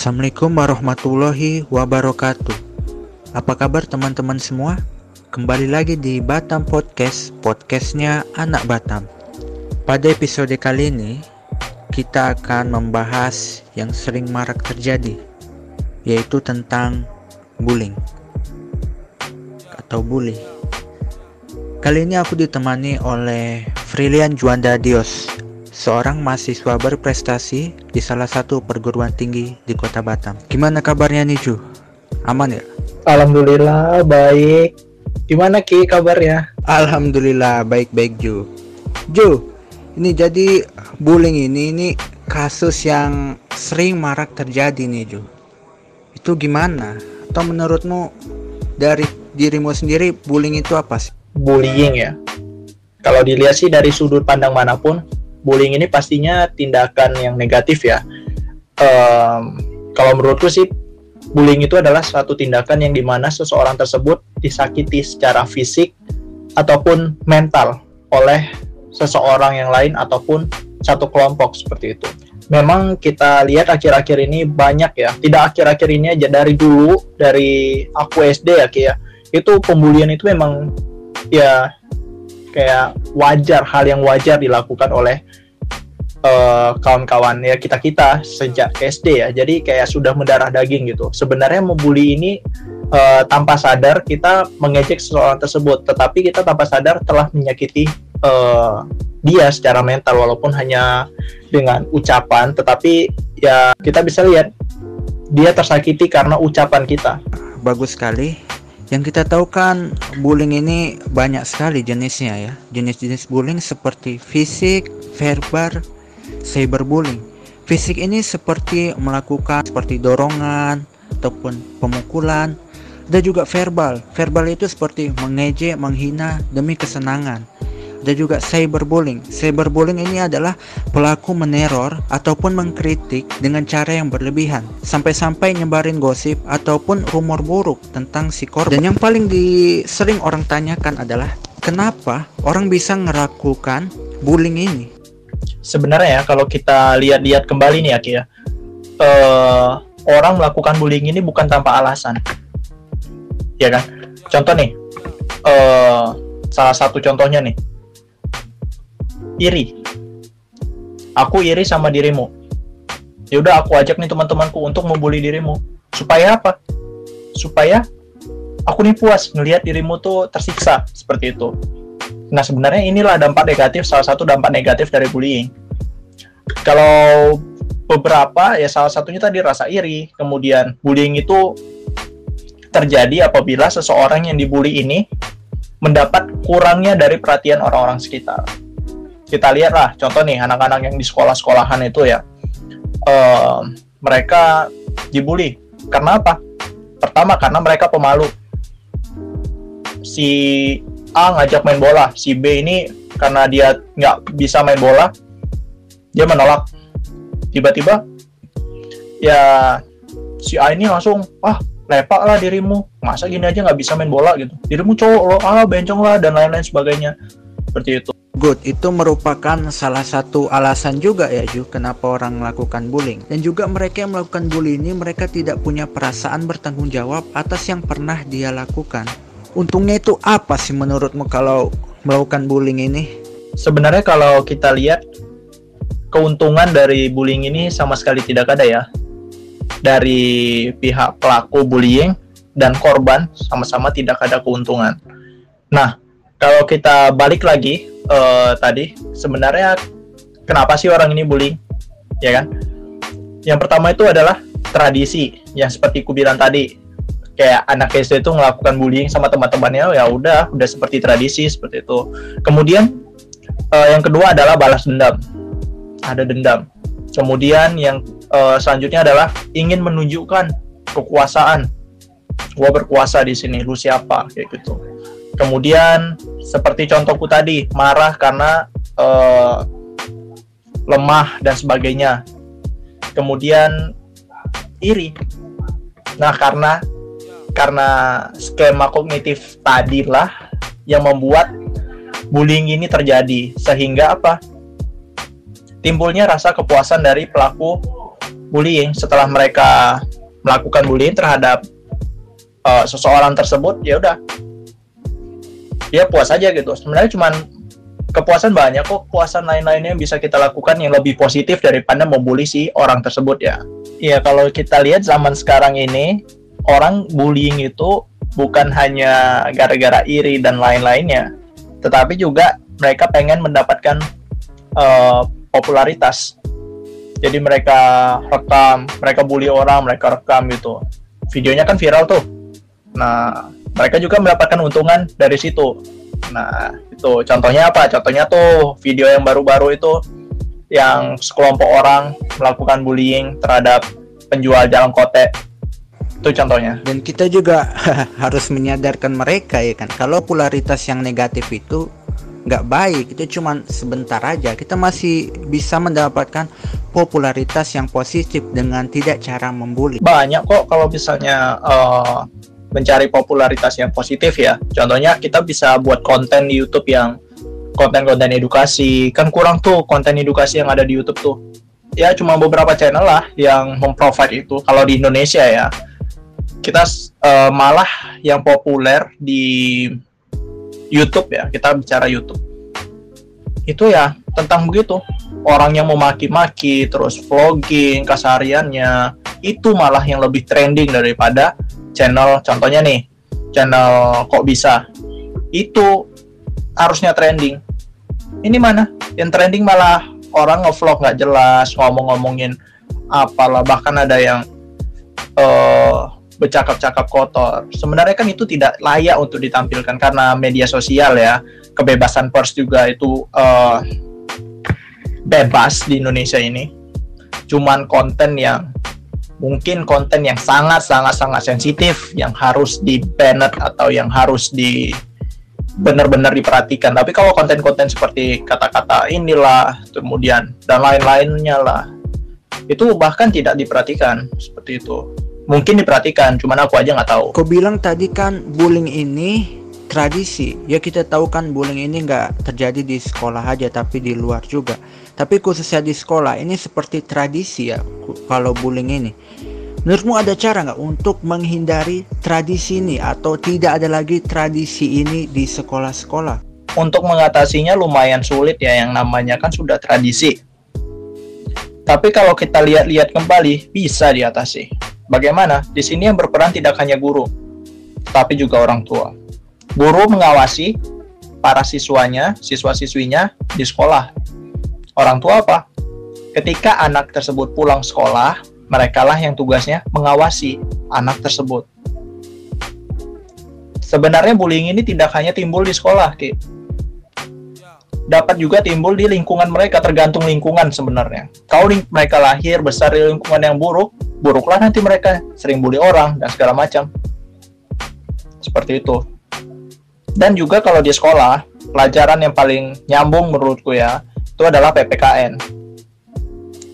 Assalamualaikum warahmatullahi wabarakatuh. Apa kabar teman-teman semua? Kembali lagi di Batam Podcast, podcastnya anak Batam. Pada episode kali ini, kita akan membahas yang sering marak terjadi, yaitu tentang bullying atau bully. Kali ini aku ditemani oleh Frilian Juanda Dios seorang mahasiswa berprestasi di salah satu perguruan tinggi di kota Batam. Gimana kabarnya nih Ju? Aman ya? Alhamdulillah baik. Gimana Ki kabarnya? Alhamdulillah baik-baik Ju. Ju, ini jadi bullying ini ini kasus yang sering marak terjadi nih Ju. Itu gimana? Atau menurutmu dari dirimu sendiri bullying itu apa sih? Bullying ya. Kalau dilihat sih dari sudut pandang mana pun, bullying ini pastinya tindakan yang negatif ya. Um, kalau menurutku sih bullying itu adalah suatu tindakan yang di mana seseorang tersebut disakiti secara fisik ataupun mental oleh seseorang yang lain ataupun satu kelompok seperti itu. Memang kita lihat akhir-akhir ini banyak ya, tidak akhir-akhir ini aja dari dulu dari aku SD ya Ki ya. Itu pembulian itu memang ya kayak wajar hal yang wajar dilakukan oleh uh, kawan-kawan ya kita kita sejak SD ya. Jadi kayak sudah mendarah daging gitu. Sebenarnya membuli ini uh, tanpa sadar kita mengejek seseorang tersebut. Tetapi kita tanpa sadar telah menyakiti uh, dia secara mental walaupun hanya dengan ucapan. Tetapi ya kita bisa lihat dia tersakiti karena ucapan kita. Bagus sekali yang kita tahu kan bullying ini banyak sekali jenisnya ya. Jenis-jenis bullying seperti fisik, verbal, cyberbullying. Fisik ini seperti melakukan seperti dorongan ataupun pemukulan. Ada juga verbal. Verbal itu seperti mengejek, menghina demi kesenangan dan juga cyberbullying. Cyberbullying ini adalah pelaku meneror ataupun mengkritik dengan cara yang berlebihan sampai-sampai nyebarin gosip ataupun rumor buruk tentang si korban. Dan yang paling disering orang tanyakan adalah kenapa orang bisa melakukan bullying ini? Sebenarnya ya kalau kita lihat-lihat kembali nih ya ya. Uh, orang melakukan bullying ini bukan tanpa alasan. Ya kan? Contoh nih. Uh, salah satu contohnya nih iri. Aku iri sama dirimu. Ya udah aku ajak nih teman-temanku untuk membuli dirimu. Supaya apa? Supaya aku nih puas ngelihat dirimu tuh tersiksa seperti itu. Nah, sebenarnya inilah dampak negatif salah satu dampak negatif dari bullying. Kalau beberapa ya salah satunya tadi rasa iri, kemudian bullying itu terjadi apabila seseorang yang dibully ini mendapat kurangnya dari perhatian orang-orang sekitar kita lihat lah contoh nih anak-anak yang di sekolah-sekolahan itu ya uh, mereka dibully. Karena apa? Pertama karena mereka pemalu. Si A ngajak main bola si B ini karena dia nggak bisa main bola dia menolak. Tiba-tiba ya si A ini langsung ah lepak lah dirimu. Masa gini aja nggak bisa main bola? Gitu. Dirimu cowok lo ah bencong lah dan lain-lain sebagainya. Seperti itu Good, itu merupakan salah satu alasan juga ya Ju kenapa orang melakukan bullying. Dan juga mereka yang melakukan bullying ini mereka tidak punya perasaan bertanggung jawab atas yang pernah dia lakukan. Untungnya itu apa sih menurutmu kalau melakukan bullying ini? Sebenarnya kalau kita lihat keuntungan dari bullying ini sama sekali tidak ada ya. Dari pihak pelaku bullying dan korban sama-sama tidak ada keuntungan. Nah, kalau kita balik lagi uh, tadi sebenarnya kenapa sih orang ini bullying? Ya kan? Yang pertama itu adalah tradisi yang seperti ku bilang tadi. Kayak anak SD itu melakukan bullying sama teman-temannya ya udah udah seperti tradisi seperti itu. Kemudian uh, yang kedua adalah balas dendam. Ada dendam. Kemudian yang uh, selanjutnya adalah ingin menunjukkan kekuasaan. Gua berkuasa di sini lu siapa? Kayak gitu kemudian seperti contohku tadi marah karena uh, lemah dan sebagainya. Kemudian iri. Nah karena karena skema kognitif tadilah yang membuat bullying ini terjadi. Sehingga apa? Timbulnya rasa kepuasan dari pelaku bullying. Setelah mereka melakukan bullying terhadap uh, seseorang tersebut ya udah dia puas aja gitu. Sebenarnya cuman kepuasan banyak kok. Kepuasan lain-lainnya yang bisa kita lakukan yang lebih positif daripada membuli si orang tersebut ya. Iya kalau kita lihat zaman sekarang ini orang bullying itu bukan hanya gara-gara iri dan lain-lainnya tetapi juga mereka pengen mendapatkan uh, popularitas. Jadi mereka rekam mereka bully orang mereka rekam gitu. Videonya kan viral tuh. Nah mereka juga mendapatkan untungan dari situ. Nah itu contohnya apa? Contohnya tuh video yang baru-baru itu yang sekelompok orang melakukan bullying terhadap penjual jalan kote. Itu contohnya. Dan kita juga harus menyadarkan mereka ya kan? Kalau popularitas yang negatif itu nggak baik itu cuman sebentar aja. Kita masih bisa mendapatkan popularitas yang positif dengan tidak cara membuli. Banyak kok kalau misalnya uh, mencari popularitas yang positif ya. Contohnya kita bisa buat konten di YouTube yang konten-konten edukasi. Kan kurang tuh konten edukasi yang ada di YouTube tuh. Ya cuma beberapa channel lah yang memprovide itu. Kalau di Indonesia ya kita uh, malah yang populer di YouTube ya, kita bicara YouTube. Itu ya tentang begitu. Orang yang memaki-maki, terus vlogging, kesehariannya, itu malah yang lebih trending daripada channel, contohnya nih, channel kok bisa. Itu harusnya trending. Ini mana? Yang trending malah orang ngevlog nggak jelas, ngomong-ngomongin apalah, bahkan ada yang uh, bercakap-cakap kotor. Sebenarnya kan itu tidak layak untuk ditampilkan karena media sosial ya, kebebasan pers juga itu uh, bebas di Indonesia ini. Cuman konten yang mungkin konten yang sangat sangat sangat sensitif yang harus di banner atau yang harus di benar-benar diperhatikan. Tapi kalau konten-konten seperti kata-kata inilah, kemudian dan lain-lainnya lah, itu bahkan tidak diperhatikan seperti itu. Mungkin diperhatikan cuman aku aja nggak tahu. Kau bilang tadi kan bullying ini tradisi. Ya kita tahu kan bullying ini nggak terjadi di sekolah aja tapi di luar juga tapi khususnya di sekolah ini seperti tradisi ya kalau bullying ini menurutmu ada cara nggak untuk menghindari tradisi ini atau tidak ada lagi tradisi ini di sekolah-sekolah untuk mengatasinya lumayan sulit ya yang namanya kan sudah tradisi tapi kalau kita lihat-lihat kembali bisa diatasi Bagaimana? Di sini yang berperan tidak hanya guru, tapi juga orang tua. Guru mengawasi para siswanya, siswa-siswinya di sekolah. Orang tua apa? Ketika anak tersebut pulang sekolah, mereka lah yang tugasnya mengawasi anak tersebut. Sebenarnya bullying ini tidak hanya timbul di sekolah, Ki. Dapat juga timbul di lingkungan mereka, tergantung lingkungan sebenarnya. Kalau mereka lahir besar di lingkungan yang buruk, buruklah nanti mereka sering bully orang dan segala macam seperti itu dan juga kalau di sekolah pelajaran yang paling nyambung menurutku ya itu adalah PPKN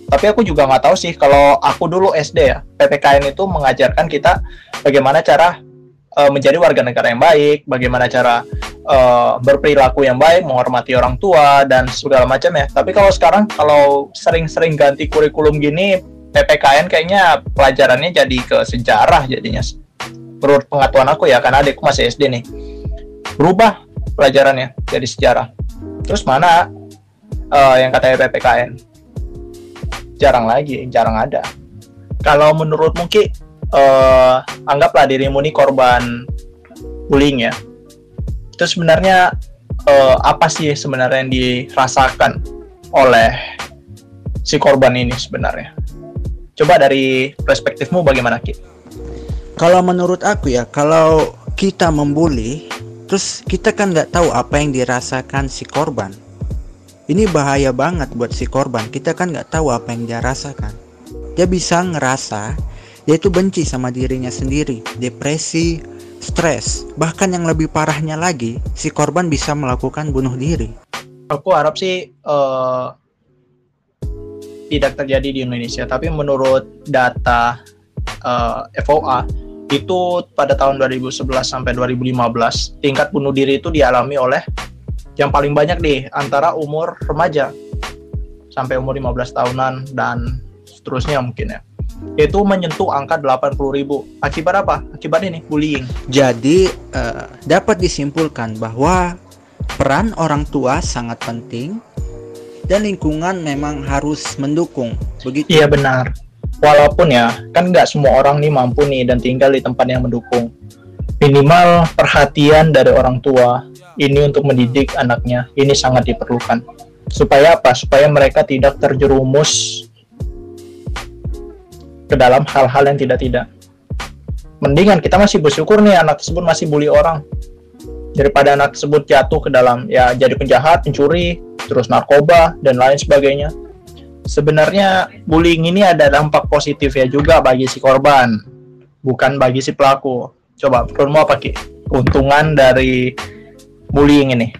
tapi aku juga nggak tahu sih kalau aku dulu SD ya PPKN itu mengajarkan kita bagaimana cara uh, menjadi warga negara yang baik bagaimana cara uh, berperilaku yang baik menghormati orang tua dan segala macam ya. Tapi kalau sekarang kalau sering-sering ganti kurikulum gini PPKN kayaknya pelajarannya jadi ke sejarah jadinya. Menurut pengetahuan aku ya karena adikku masih SD nih. Berubah pelajarannya jadi sejarah. Terus mana uh, yang katanya PPKN jarang lagi jarang ada kalau menurut mungkin uh, anggaplah dirimu nih korban bullying ya itu sebenarnya uh, apa sih sebenarnya yang dirasakan oleh si korban ini sebenarnya Coba dari perspektifmu bagaimana Ki? Kalau menurut aku ya, kalau kita membuli, terus kita kan nggak tahu apa yang dirasakan si korban. Ini bahaya banget buat si korban. Kita kan nggak tahu apa yang dia rasakan. Dia bisa ngerasa dia itu benci sama dirinya sendiri, depresi, stres. Bahkan yang lebih parahnya lagi, si korban bisa melakukan bunuh diri. Aku harap sih uh, tidak terjadi di Indonesia, tapi menurut data uh, eh, FOA itu pada tahun 2011 sampai 2015 tingkat bunuh diri itu dialami oleh yang paling banyak nih antara umur remaja sampai umur 15 tahunan dan seterusnya mungkin ya itu menyentuh angka 80.000 akibat apa akibat ini bullying Jadi eh, dapat disimpulkan bahwa peran orang tua sangat penting dan lingkungan memang harus mendukung. Begitu. Iya benar. Walaupun ya, kan nggak semua orang nih mampu nih dan tinggal di tempat yang mendukung. Minimal perhatian dari orang tua ini untuk mendidik anaknya ini sangat diperlukan. Supaya apa? Supaya mereka tidak terjerumus ke dalam hal-hal yang tidak-tidak. Mendingan kita masih bersyukur nih anak tersebut masih bully orang daripada anak tersebut jatuh ke dalam ya jadi penjahat, pencuri, terus narkoba dan lain sebagainya. Sebenarnya bullying ini ada dampak positif ya juga bagi si korban, bukan bagi si pelaku. Coba menurutmu apa Ki? Keuntungan dari bullying ini?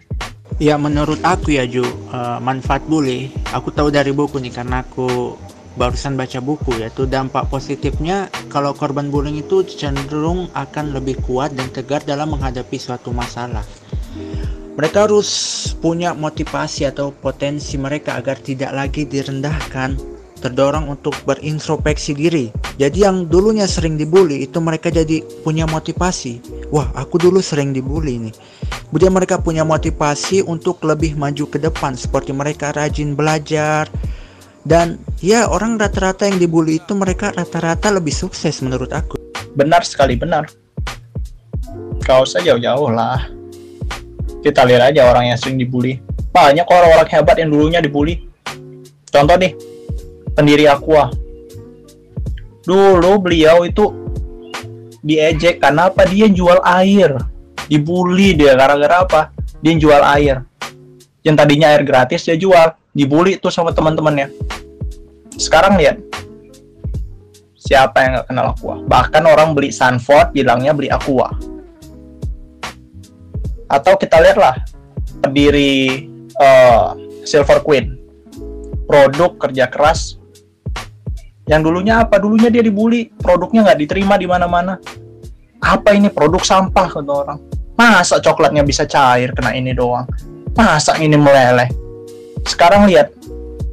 Ya menurut aku ya Ju, eh, manfaat bully, aku tahu dari buku nih karena aku barusan baca buku yaitu dampak positifnya kalau korban bullying itu cenderung akan lebih kuat dan tegar dalam menghadapi suatu masalah. Mereka harus punya motivasi atau potensi mereka agar tidak lagi direndahkan, terdorong untuk berintrospeksi diri. Jadi yang dulunya sering dibully itu mereka jadi punya motivasi. Wah, aku dulu sering dibully nih. Kemudian mereka punya motivasi untuk lebih maju ke depan seperti mereka rajin belajar, dan ya orang rata-rata yang dibully itu mereka rata-rata lebih sukses menurut aku Benar sekali benar. Kau usah jauh-jauh lah. Kita lihat aja orang yang sering dibully. Banyak orang-orang hebat yang dulunya dibully. Contoh nih, pendiri Aqua. Dulu beliau itu diejek karena apa? Dia jual air. Dibully dia gara-gara apa? Dia jual air. Yang tadinya air gratis dia jual. Dibully tuh sama teman-temannya. Sekarang lihat, siapa yang nggak kenal Aqua? Bahkan orang beli Sanford bilangnya beli Aqua. Atau kita lihatlah pendiri eh, Silver Queen, produk kerja keras. Yang dulunya apa? Dulunya dia dibully, produknya nggak diterima di mana-mana. Apa ini produk sampah kata orang? Masa coklatnya bisa cair kena ini doang? Masa ini meleleh? Sekarang lihat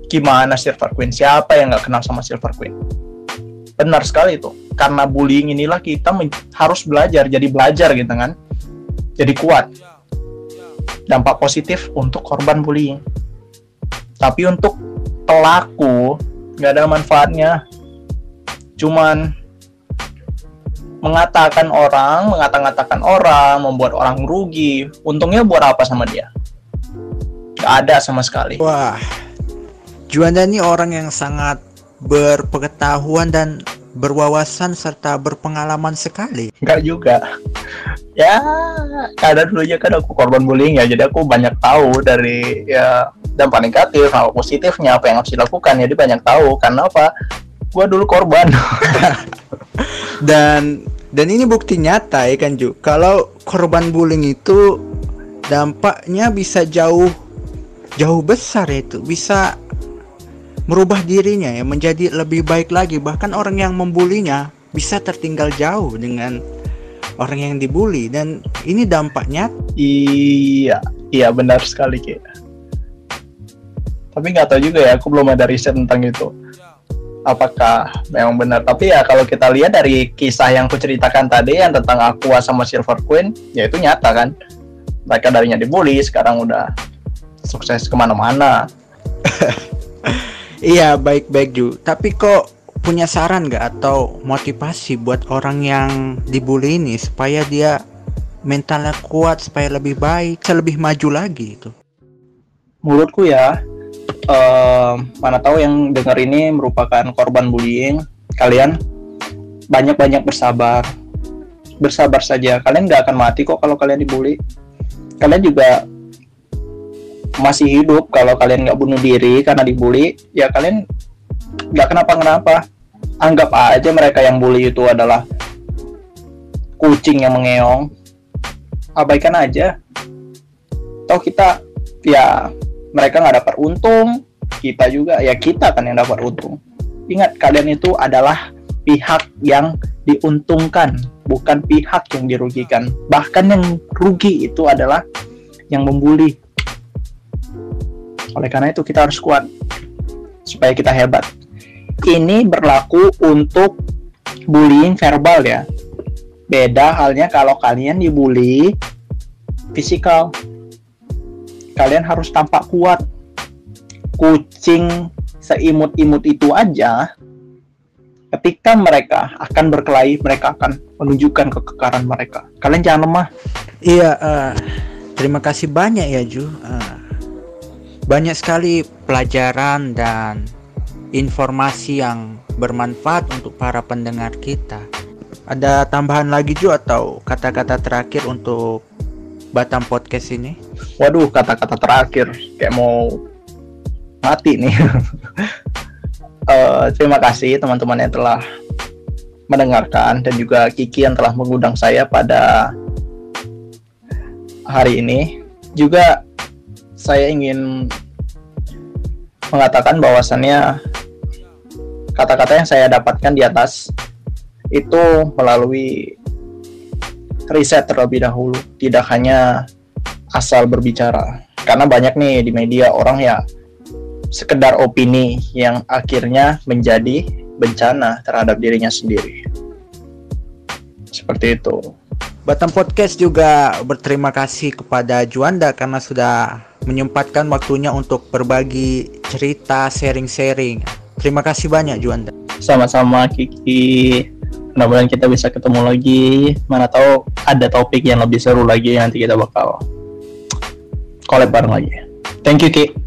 gimana Silver Queen? Siapa yang nggak kenal sama Silver Queen? benar sekali itu karena bullying inilah kita harus belajar jadi belajar gitu kan jadi kuat dampak positif untuk korban bullying tapi untuk pelaku nggak ada manfaatnya. Cuman mengatakan orang mengata-ngatakan orang membuat orang rugi untungnya buat apa sama dia? Nggak ada sama sekali. Wah Juanda ini orang yang sangat berpengetahuan dan berwawasan serta berpengalaman sekali. Enggak juga. Ya, karena dulunya kan aku korban bullying ya, jadi aku banyak tahu dari ya dampak negatif sama positifnya apa yang harus dilakukan. Jadi banyak tahu karena apa? Gua dulu korban. dan dan ini bukti nyata ya kan Ju kalau korban bullying itu dampaknya bisa jauh jauh besar itu bisa merubah dirinya ya menjadi lebih baik lagi bahkan orang yang membulinya bisa tertinggal jauh dengan orang yang dibully dan ini dampaknya iya, iya benar sekali Ki. Tapi nggak tahu juga ya, aku belum ada riset tentang itu. Apakah memang benar? Tapi ya kalau kita lihat dari kisah yang kuceritakan tadi yang tentang Aqua sama Silver Queen, ya itu nyata kan. Mereka darinya dibully, sekarang udah sukses ke mana-mana. iya baik-baik Ju tapi kok punya saran nggak atau motivasi buat orang yang dibully ini supaya dia mentalnya kuat supaya lebih baik supaya lebih maju lagi itu Menurutku ya, mana tahu yang dengar ini merupakan korban bullying, kalian banyak-banyak bersabar. Bersabar saja, kalian nggak akan mati kok kalau kalian dibully. Kalian juga masih hidup kalau kalian nggak bunuh diri karena dibully, ya kalian nggak kenapa-kenapa. Anggap aja mereka yang bully itu adalah kucing yang mengeong. Abaikan aja. Toh kita ya mereka nggak dapat untung, kita juga ya kita kan yang dapat untung. Ingat kalian itu adalah pihak yang diuntungkan, bukan pihak yang dirugikan. Bahkan yang rugi itu adalah yang membuli. Oleh karena itu kita harus kuat supaya kita hebat. ini berlaku untuk bullying verbal ya. Beda halnya kalau kalian dibully fisikal. Kalian harus tampak kuat. Kucing seimut-imut itu aja ketika mereka akan berkelahi, mereka akan menunjukkan kekekaran mereka. Kalian jangan lemah. Iya, uh, terima kasih banyak ya Ju. Uh, banyak sekali pelajaran dan informasi yang bermanfaat untuk para pendengar kita. Ada tambahan lagi Ju atau kata-kata terakhir untuk Batam Podcast ini? Waduh, kata-kata terakhir kayak mau mati nih. uh, terima kasih teman-teman yang telah mendengarkan dan juga Kiki yang telah mengundang saya pada hari ini. Juga saya ingin mengatakan bahwasannya kata-kata yang saya dapatkan di atas itu melalui riset terlebih dahulu, tidak hanya asal berbicara. Karena banyak nih di media orang ya sekedar opini yang akhirnya menjadi bencana terhadap dirinya sendiri. Seperti itu. Batam Podcast juga berterima kasih kepada Juanda karena sudah menyempatkan waktunya untuk berbagi cerita, sharing-sharing. Terima kasih banyak Juanda. Sama-sama Kiki. Mudah-mudahan kita bisa ketemu lagi. Mana tahu ada topik yang lebih seru lagi nanti kita bakal collab bareng lagi. Thank you Kiki.